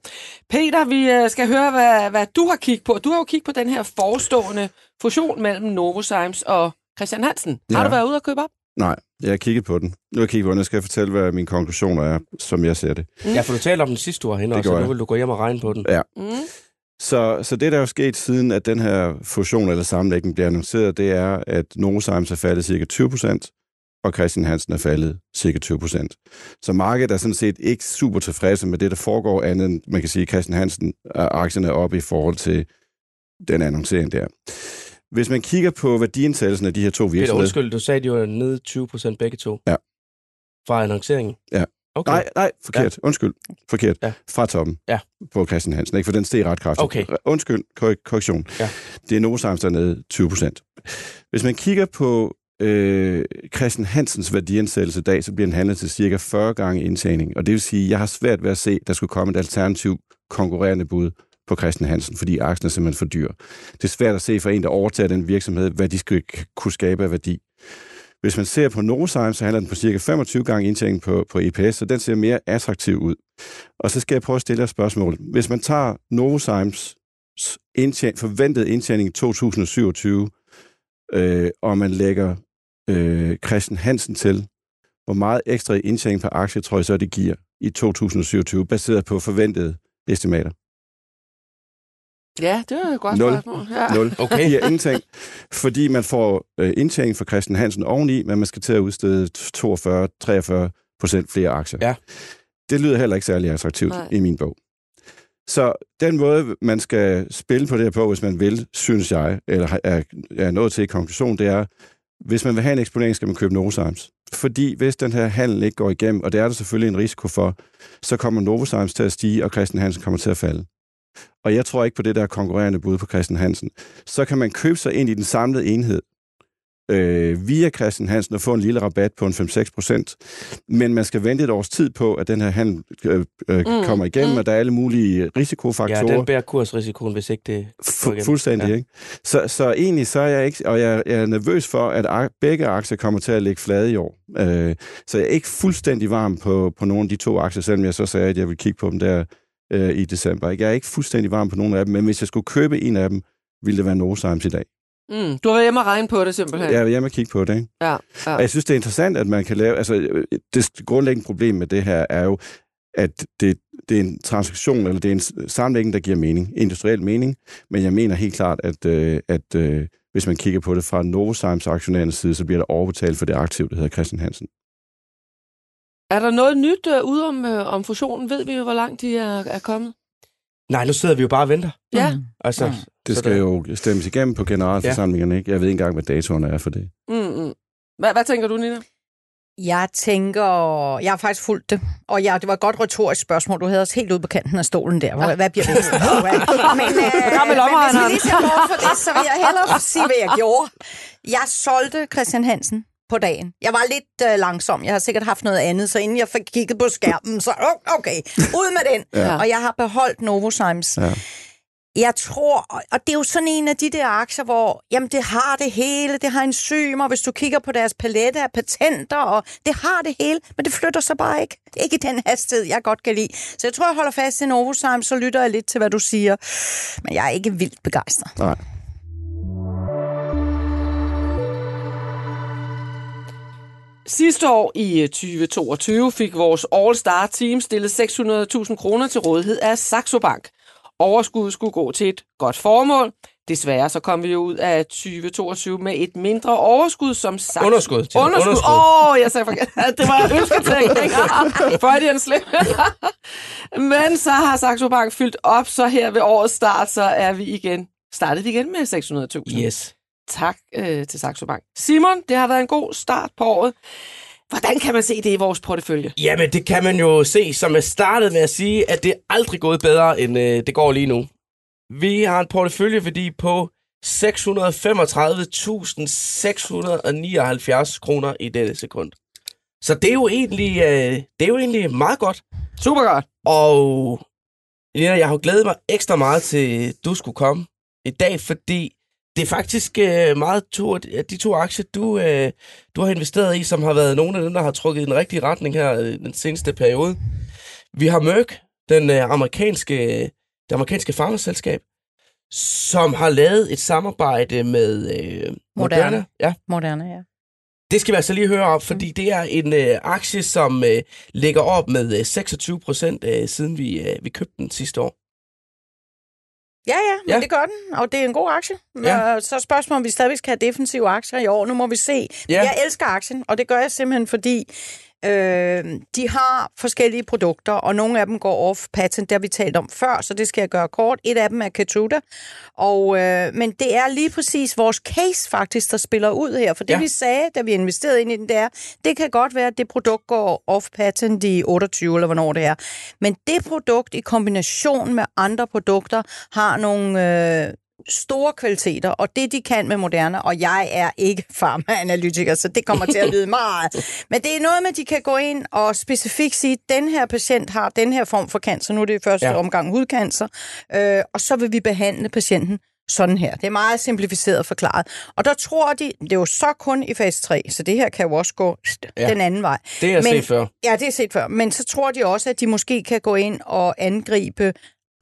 Peter, vi øh, skal høre, hvad, hvad du har kigget på. Du har jo kigget på den her forestående fusion mellem Novozymes og Christian Hansen. Har Ja. du været ude og købe op? Nej, jeg har kigget på den. Nu har jeg kigget på den, og skal jeg fortælle, hvad mine konklusioner er, som jeg ser det. Ja, for du talte om den sidste uge herinde, også, så nu jeg. vil du gå hjem og regne på den. Ja. Mm. Så, så det, der er jo sket siden, at den her fusion eller sammenlægning bliver annonceret, det er, at Novozymes er faldet cirka 20 procent, og Christian Hansen er faldet cirka 20 procent. Så markedet er sådan set ikke super tilfredse med det, der foregår, andet end, man kan sige, at Christian Hansen er aktierne er oppe i forhold til den annoncering der. Hvis man kigger på værdiansættelsen af de her to Peter, virksomheder... undskyld, du sagde, at de var nede 20 procent begge to. Ja. Fra annonceringen? Ja. Okay. Nej, nej, forkert. Ja. Undskyld. Forkert. Ja. Fra toppen. Ja. På Christian Hansen, ikke? For den steg ret kraftigt. Okay. Undskyld, korre- korrektion. Ja. Det er Novozymes, der er nede 20 procent. Hvis man kigger på øh, Christian Hansens værdiansættelse i dag, så bliver den handlet til cirka 40 gange indtjening. Og det vil sige, at jeg har svært ved at se, at der skulle komme et alternativ konkurrerende bud på Christian Hansen, fordi aktien er simpelthen for dyr. Det er svært at se for en, der overtager den virksomhed, hvad de skal kunne skabe af værdi. Hvis man ser på Novozymes, så handler den på cirka 25 gange indtjeningen på, på EPS, så den ser mere attraktiv ud. Og så skal jeg prøve at stille et spørgsmål. Hvis man tager Novozymes indtjen- forventede indtjening i 2027, øh, og man lægger øh, Christian Hansen til, hvor meget ekstra indtjening per aktie tror jeg så, det giver i 2027, baseret på forventede estimater? Ja, det var et godt Nul. spørgsmål. Ja. 0. Okay. giver ingenting, fordi man får øh, indtjening fra Christian Hansen oveni, men man skal til at udstede 42-43 procent flere aktier. Ja. Det lyder heller ikke særlig attraktivt Nej. I min bog. Så den måde, man skal spille på det her på, hvis man vil, synes jeg, eller er, er nået til i konklusion, det er, hvis man vil have en eksponering, skal man købe Novozymes. Fordi hvis den her handel ikke går igennem, og det er der selvfølgelig en risiko for, så kommer Novozymes til at stige, og Christian Hansen kommer til at falde. Og jeg tror ikke på det der konkurrerende bud på Christian Hansen. Så kan man købe sig ind i den samlede enhed øh, via Christian Hansen og få en lille rabat på en 5-6 procent. Men man skal vente et års tid på, at den her handel øh, øh, Mm, mm, kommer igennem, mm. og der er alle mulige risikofaktorer. Ja, den bærer kursrisikoen, hvis ikke det... Fu- fuldstændig, Ja. ja. ikke? Så, så egentlig så er jeg ikke, og jeg, jeg er nervøs for, at ak- begge aktier kommer til at ligge flade i år. Øh, så jeg er ikke fuldstændig varm på, på nogle af de to aktier, selvom jeg så sagde, at jeg vil kigge på dem der øh, i december. Ikke? Jeg er ikke fuldstændig varm på nogle af dem, men hvis jeg skulle købe en af dem, ville det være Novozymes i dag. Mm, du har været hjemme og regne på det simpelthen. Jeg vil hjemme og kigge på det. Ikke? ja, ja. Og jeg synes, det er interessant, at man kan lave... Altså, det grundlæggende problem med det her er jo, at det, det er en transaktion, eller det er en sammenlægning, der giver mening, industriel mening, men jeg mener helt klart, at, øh, at øh, hvis man kigger på det fra Novozymes aktionærens side, så bliver der overbetalt for det aktiv, der hedder Christian Hansen. Er der noget nyt uh, ude om, uh, om fusionen? Ved vi, hvor langt de er, er kommet? Nej, nu sidder vi jo bare og venter. Ja. Mm. Altså, Mm. Det skal jo stemmes igennem på generalforsamlingerne, ikke? Jeg ved ikke engang, hvad datoerne er for det. Mm-mm. Hvad, hvad tænker du, Nina? Jeg tænker, jeg har faktisk fulgt det, og jeg, det var et godt retorisk spørgsmål. Du havde os helt ude på kanten af stolen der. Hvad, hvad bliver det? men, øh, men hvis vi lige ser bort for det, så vil jeg hellere sige, hvad jeg gjorde. Jeg solgte Christian Hansen på dagen. Jeg var lidt øh, langsom. Jeg har sikkert haft noget andet, så inden jeg fik kigget på skærmen, så okay, ud med den. Ja. Og jeg har beholdt Novozymes. Ja. Jeg tror, og- og det er jo sådan en af de der aktier, hvor jamen, det har det hele, det har enzymer, hvis du kigger på deres palette af patenter, og det har det hele, men det flytter sig bare ikke. Ikke i den hastighed, jeg godt kan lide. Så jeg tror, jeg holder fast i Novozymes, så lytter jeg lidt til, hvad du siger. Men jeg er ikke vildt begejstret. Nej. Sidste år i øh, 2022 fik vores All-Star Team stillet 600.000 kroner til rådighed af Saxo Bank. Overskuddet skulle gå til et godt formål. Desværre så kom vi jo ud af 2022 med et mindre overskud som Saxo. Underskud. Underskud. Underskud. Åh, oh, jeg sagde forkert. Det var ønsketænkning. Freudian slip. Men så har Saxo Bank fyldt op, så her ved årets start, så er vi igen startet igen med 600.000. Yes. Tak øh, til Saxo Bank. Simon, det har været en god start på året. Hvordan kan man se det i vores portefølje? Jamen, det kan man jo se, som jeg startede med at sige, at det er aldrig gået bedre, end øh, det går lige nu. Vi har en porteføljeværdi på 635.679 kroner i dette sekund. Så det er jo egentlig, øh, det er jo egentlig meget godt. Super godt. Og Lina, jeg har jo glædet mig ekstra meget til, at du skulle komme i dag, fordi det er faktisk øh, meget to, de to aktier, du, øh, du har investeret i, som har været nogle af dem, der har trukket i den rigtige retning her øh, den seneste periode. Vi har Merck, den øh, amerikanske, det amerikanske farmaselskab, som har lavet et samarbejde med øh, Moderna. Moderna. Ja, Moderne, ja. det skal vi altså lige høre om, fordi det er en øh, aktie, som øh, ligger op med øh, 26 procent, øh, siden vi, øh, vi købte den sidste år. Ja, ja, men Ja. det gør den, og det er en god aktie. Ja. Så spørgsmålet, om vi stadigvæk skal have defensive aktier i år. Nu må vi se. Ja. Jeg elsker aktien, og det gør jeg simpelthen, fordi øh, de har forskellige produkter, og nogle af dem går off patent, det har vi talt om før, så det skal jeg gøre kort. Et af dem er Keytruda, og, øh, men det er lige præcis vores case faktisk, der spiller ud her. For det Ja. vi sagde, da vi investerede ind i den, det er, det kan godt være, at det produkt går off patent i 28, eller hvornår det er. Men det produkt i kombination med andre produkter har nogle øh, store kvaliteter, og det de kan med Moderna, og jeg er ikke farmaanalytiker, så det kommer til at lyde meget. Men det er noget med, at de kan gå ind og specifikt sige, at den her patient har den her form for cancer, nu er det i første Ja. omgang hudcancer, øh, og så vil vi behandle patienten sådan her. Det er meget simplificeret forklaret. Og der tror de, det er jo så kun i fase 3, så det her kan jo også gå Ja. den anden vej. Det Men- set før. Ja, det er set før. Men så tror de også, at de måske kan gå ind og angribe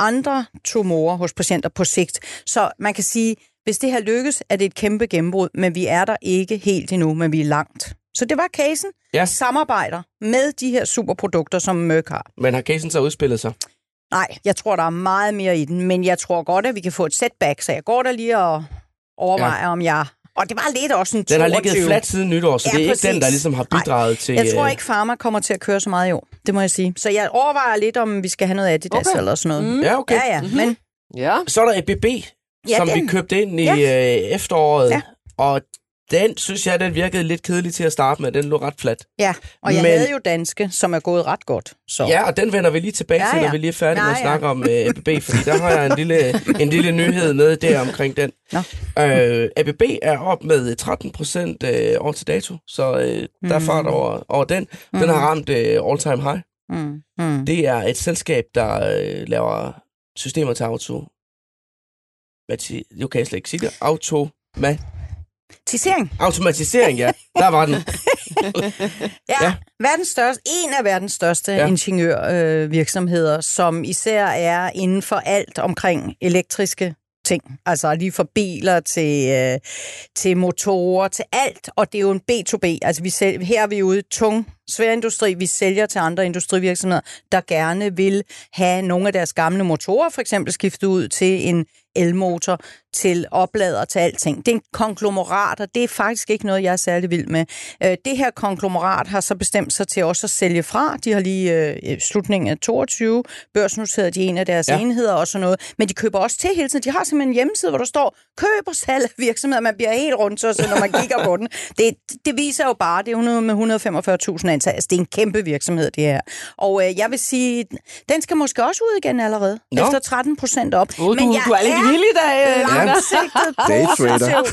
andre tumorer hos patienter på sigt. Så man kan sige, hvis det her lykkes, er det et kæmpe gennembrud, men vi er der ikke helt endnu, men vi er langt. Så det var casen. Ja. Samarbejder med de her superprodukter, som Merck har. Men har casen så udspillet sig? Nej, jeg tror, der er meget mere i den, men jeg tror godt, at vi kan få et setback, så jeg går der lige og overvejer, ja. om jeg... Og det var lidt også en Den har 22. ligget flat siden nytår, så Ja, det er præcis. ikke den, der ligesom har Nej, bidraget til... Jeg tror øh, ikke, Pharma kommer til at køre så meget i år. Det må jeg sige. Så jeg overvejer lidt, om vi skal have noget Adidas Okay. eller sådan noget. Mm. Ja, okay. Ja, ja. Men Ja. Så er der ABB, Ja, som vi den. købte ind i Ja. øh, efteråret. Ja. Og den, synes jeg, den virkede lidt kedelig til at starte med. Den lå ret flat. Ja, og jeg Men- havde jo danske, som er gået ret godt. Så. Ja, og den vender vi lige tilbage Ja, til, når ja. vi lige er færdige med Ja, at ja. snakke om øh, ABB, fordi der har jeg en lille, en lille nyhed med der omkring den. Nå. Øh, ABB er op med 13 procent øh, over til dato, så øh, der er Mm. fart over, over den. Den har ramt øh, all-time high. Mm. Mm. Det er et selskab, der øh, laver systemer til auto... Hvad nu kan jeg slet ikke sige det. Auto... Tisering. automatisering, ja. Der var den. Ja, Ja. Verdens største, en af verdens største Ja. ingeniørvirksomheder, øh, som især er inden for alt omkring elektriske ting. Altså lige fra biler til, øh, til motorer, til alt. Og det er jo en B2B. Altså vi sælger, her er vi ude tung sværindustri. Vi sælger til andre industrivirksomheder, der gerne vil have nogle af deres gamle motorer for eksempel skiftet ud til en elmotor. Til oplader, til alting. Det er en konglomerat, og det er faktisk ikke noget, jeg er særlig vild med. Øh, det her konglomerat har så bestemt sig til også at sælge fra. De har lige øh, slutningen af 22 børsnoteret de en af deres Ja. enheder og sådan noget. Men de køber også til hele tiden. De har simpelthen en hjemmeside, hvor der står køb og salg af virksomheder. Man bliver helt rundt, så, så når man kigger på den. Det, det viser jo bare, det er 100 med 145.000 ansatte. Altså, det er en kæmpe virksomhed, det her. Og øh, jeg vil sige, den skal måske også ud igen allerede. Nå. Efter 13 procent op. Oh, du, du er lidt vild i dag, øh. Langsigtet Daytrader.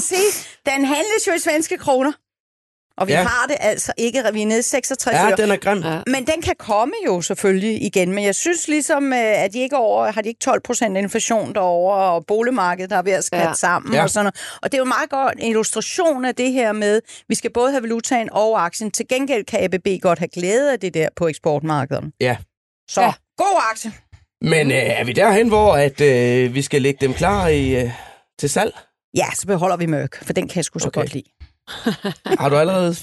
sige, den handles jo i svenske kroner. Og vi Ja. har det altså ikke. Vi er nede i 66 Ja, øre. den er grim. Ja. Men den kan komme jo selvfølgelig igen. Men jeg synes ligesom, øh, at de ikke er over, har de ikke 12 procent inflation derovre, og boligmarkedet der er ved at skatte Ja. sammen Ja. og sådan noget. Og det er jo en meget godt en illustration af det her med, vi skal både have valutaen og aktien. Til gengæld kan ABB godt have glæde af det der på eksportmarkederne. Ja. Så ja. god aktie. Men øh, er vi derhen, hvor at, øh, vi skal lægge dem klar i, øh, til salg? Ja, så beholder vi mørk, for den kan jeg sgu så Okay. godt lide. Har du allerede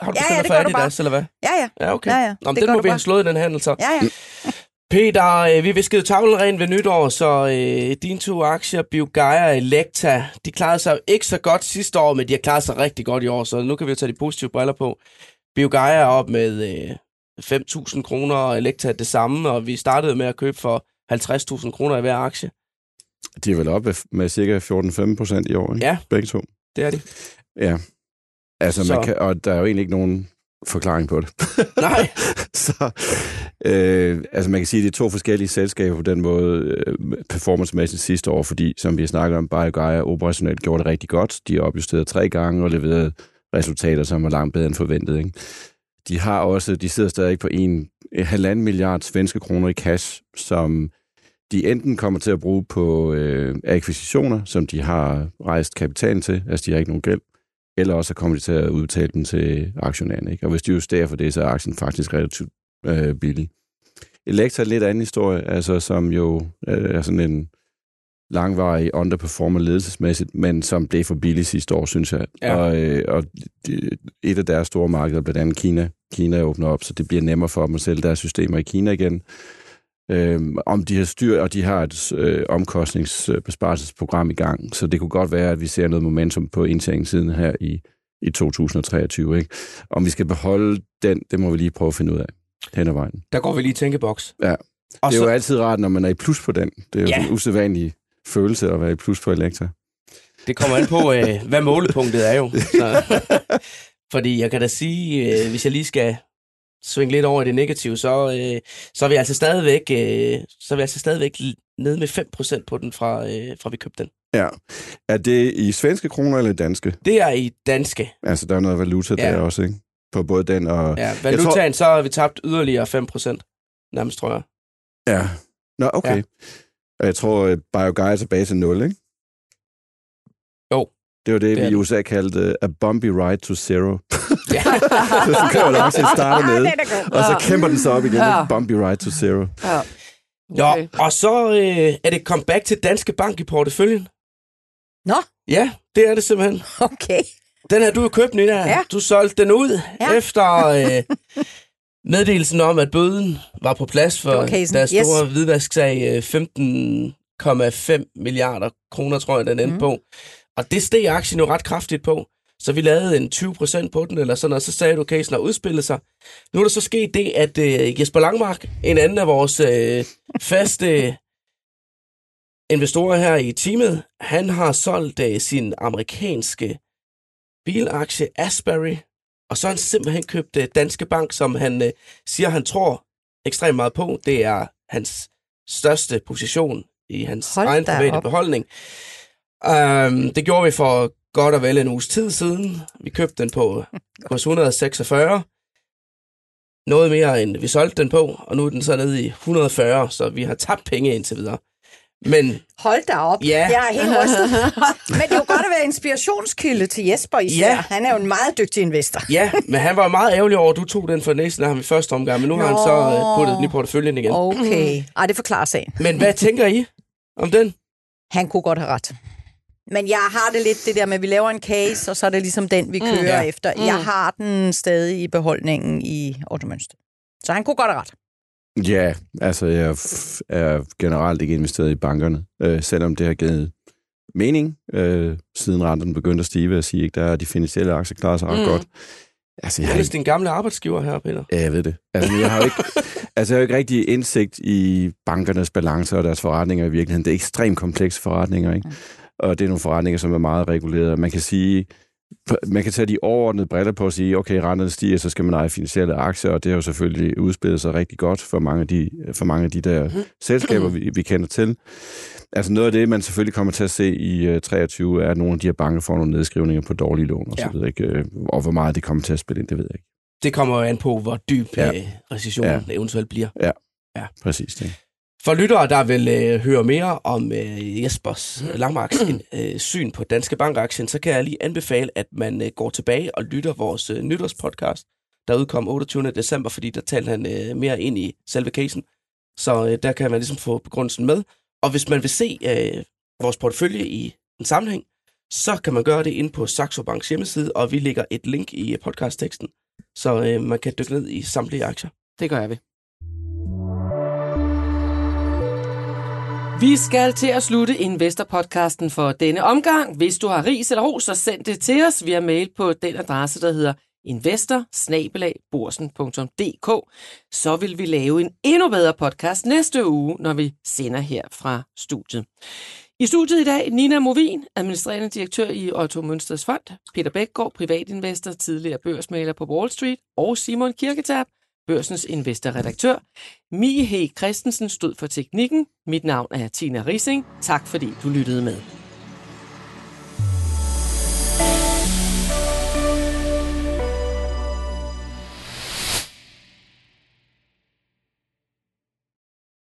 har du Ja, ja, det gør du Adidas, eller hvad? Ja, ja. Ja, okay. Ja, ja, Nå, det den må vi have bare. slået, den handel så. Ja, ja. Peter, øh, vi viskede tavlen ren ved nytår, så øh, dine to aktier, Biogaia og Elekta, de klarede sig ikke så godt sidste år, men de har klaret sig rigtig godt i år, så nu kan vi jo tage de positive briller på. Biogaia er op med øh, 5.000 kroner, og Elekta det samme, og vi startede med at købe for 50.000 kroner i hver aktie. De er vel oppe med cirka 14-15 procent i år, ikke? Ja. Begge to. Det er de. Ja. Altså, man kan, og der er jo egentlig ikke nogen forklaring på det. Nej. så, øh, altså man kan sige, at det er to forskellige selskaber på den måde øh, performancemæssigt sidste år, fordi, som vi har snakket om, BioGaia operationelt gjorde det rigtig godt. De har opjusteret tre gange og leveret resultater, som var langt bedre end forventet. Ikke? De har også, de sidder stadig på en en halvanden milliard svenske kroner i cash, som de enten kommer til at bruge på øh, akquisitioner, som de har rejst kapitalen til, altså de har ikke nogen gæld, eller også kommer de til at udbetale dem til aktionærerne. Ikke? Og hvis de justerer for det, så er aktien faktisk relativt øh, billig. Elektra er en lidt anden historie, altså som jo øh, er sådan en langvarig underperformer ledelsesmæssigt, men som blev for billig sidste år, synes jeg. Ja. Og, øh, og et af deres store markeder, blandt andet Kina, Kina åbner op, så det bliver nemmere for dem at sælge deres systemer i Kina igen. Øhm, om de har styr, og de har et øh, omkostningsbesparelsesprogram i gang, så det kunne godt være, at vi ser noget momentum på indtjeningssiden her i, i 2023. Ikke? Om vi skal beholde den, det må vi lige prøve at finde ud af hen ad vejen. Der går vi lige i tænkeboks. Ja. Og det er så, jo altid rart, når man er i plus på den. Det er jo Ja. ja. en usædvanlig følelse at være i plus på Elektra. Det kommer an på, øh, hvad målepunktet er jo. Så, fordi jeg kan da sige, øh, hvis jeg lige skal svinge lidt over i det negative, så, øh, så er vi altså stadigvæk, øh, så er vi altså stadigvæk nede med 5% på den, fra, øh, fra vi købte den. Ja. Er det i svenske kroner eller danske? Det er i danske. Altså, der er noget valuta Ja. der også, ikke? På både den og... Ja, valutaen, så har vi tabt yderligere 5%. Nærmest, tror jeg. Ja. Nå, okay. Ja. Og jeg tror, at BioGuy er tilbage til 0, ikke? Jo. Det var det, Det vi i. USA kaldte a bumpy ride to zero. Ja. så kører den den er god. og så kæmper den sig op igen. Ja. Bumpy ride to zero. Ja. Nå, og så øh, er det comeback til Danske Bank i porteføljen. Nå, Ja, det er det simpelthen. okay. Den har du jo købt, Nina. Ja. Du solgte den ud ja. efter øh, meddelelsen om, at bøden var på plads for deres store Yes. hvidvasksag. øh, 15,5 milliarder kroner, tror jeg, den endte mm. på. Og det steg aktien jo ret kraftigt på. Så vi lavede en 20 procent på den, eller sådan noget, så sagde du, casen har udspillet sig. Nu er der så sket det, at øh, Jesper Langmark, en anden af vores øh, faste investorer her i teamet, han har solgt øh, sin amerikanske bilaktie Asbury, og så har han simpelthen købt øh, Danske Bank, som han øh, siger, han tror ekstremt meget på. Det er hans største position i hans Hold egen private op. beholdning. Um, det gjorde vi for godt og vel en uges tid siden. Vi købte den på kurs 146. Noget mere end vi solgte den på, og nu er den så nede i 140, så vi har tabt penge indtil videre. Men Hold da op. Ja. Jeg er helt rystet. Men det er jo godt at være inspirationskilde til Jesper især. Ja. Han er jo en meget dygtig investor. ja, men han var meget ærgerlig over, at du tog den for næsten af ham i første omgang, men nu har han så øh, puttet den i porteføljen igen. Okay. Ej, det forklarer sagen. Men hvad tænker I om den? Han kunne godt have ret. Men jeg har det lidt det der med, at vi laver en case, og så er det ligesom den, vi kører Ja. mm, efter. Jeg har den stadig i beholdningen i automønster. Så han kunne godt have ret. Ja, altså jeg er generelt ikke investeret i bankerne, øh, selvom det har givet mening, øh, siden renterne begyndte at stige, vil jeg sige, ikke? der er de finansielle aktier klarer sig ret Mm. godt. Altså, jeg, Jeg har er ikke, din gamle arbejdsgiver her, Peter. ja, jeg ved det. Altså, jeg har jo ikke, altså, jeg har jo ikke rigtig indsigt i bankernes balancer og deres forretninger i virkeligheden. Det er ekstremt komplekse forretninger, ikke? Og det er nogle forretninger, som er meget regulerede. Man kan sige, man kan tage de overordnede briller på og sige, okay, renterne stiger, så skal man eje finansielle aktier, og det har jo selvfølgelig udspillet sig rigtig godt for mange af de, for mange af de der selskaber, vi, vi kender til. Altså noget af det, man selvfølgelig kommer til at se i uh, 23, er, at nogle af de her banker får nogle nedskrivninger på dårlige lån og så Ja. videre, ikke? Øh, Og hvor meget det kommer til at spille ind, det ved jeg ikke. Det kommer jo an på, hvor dyb Ja. ja. recessionen ja. eventuelt bliver. Præcis, det. For lyttere, der vil øh, høre mere om øh, Jespers Langmarks øh, syn på Danske Bank-aktien, så kan jeg lige anbefale, at man øh, går tilbage og lytter vores øh, nytårspodcast, der udkom 28. december, fordi der talte han øh, mere ind i selve casen. Så øh, der kan man ligesom få begrundelsen med. Og hvis man vil se øh, vores portefølje i en sammenhæng, så kan man gøre det inde på Saxo Banks hjemmeside, og vi lægger et link i podcastteksten, så øh, man kan dykke ned i samtlige aktier. Det gør vi. Vi skal til at slutte Investor-podcasten for denne omgang. Hvis du har ris eller ros, så send det til os via mail på den adresse, der hedder investor Så vil vi lave en endnu bedre podcast næste uge, når vi sender her fra studiet. I studiet i dag, Nina Movin, administrerende direktør i Otto Mønsters Fond, Peter Bækgaard, privatinvestor, tidligere børsmaler på Wall Street, og Simon Kirketab, børsens investorredaktør. Mie H. Christensen stod for teknikken. Mit navn er Tina Rising. Tak fordi du lyttede med.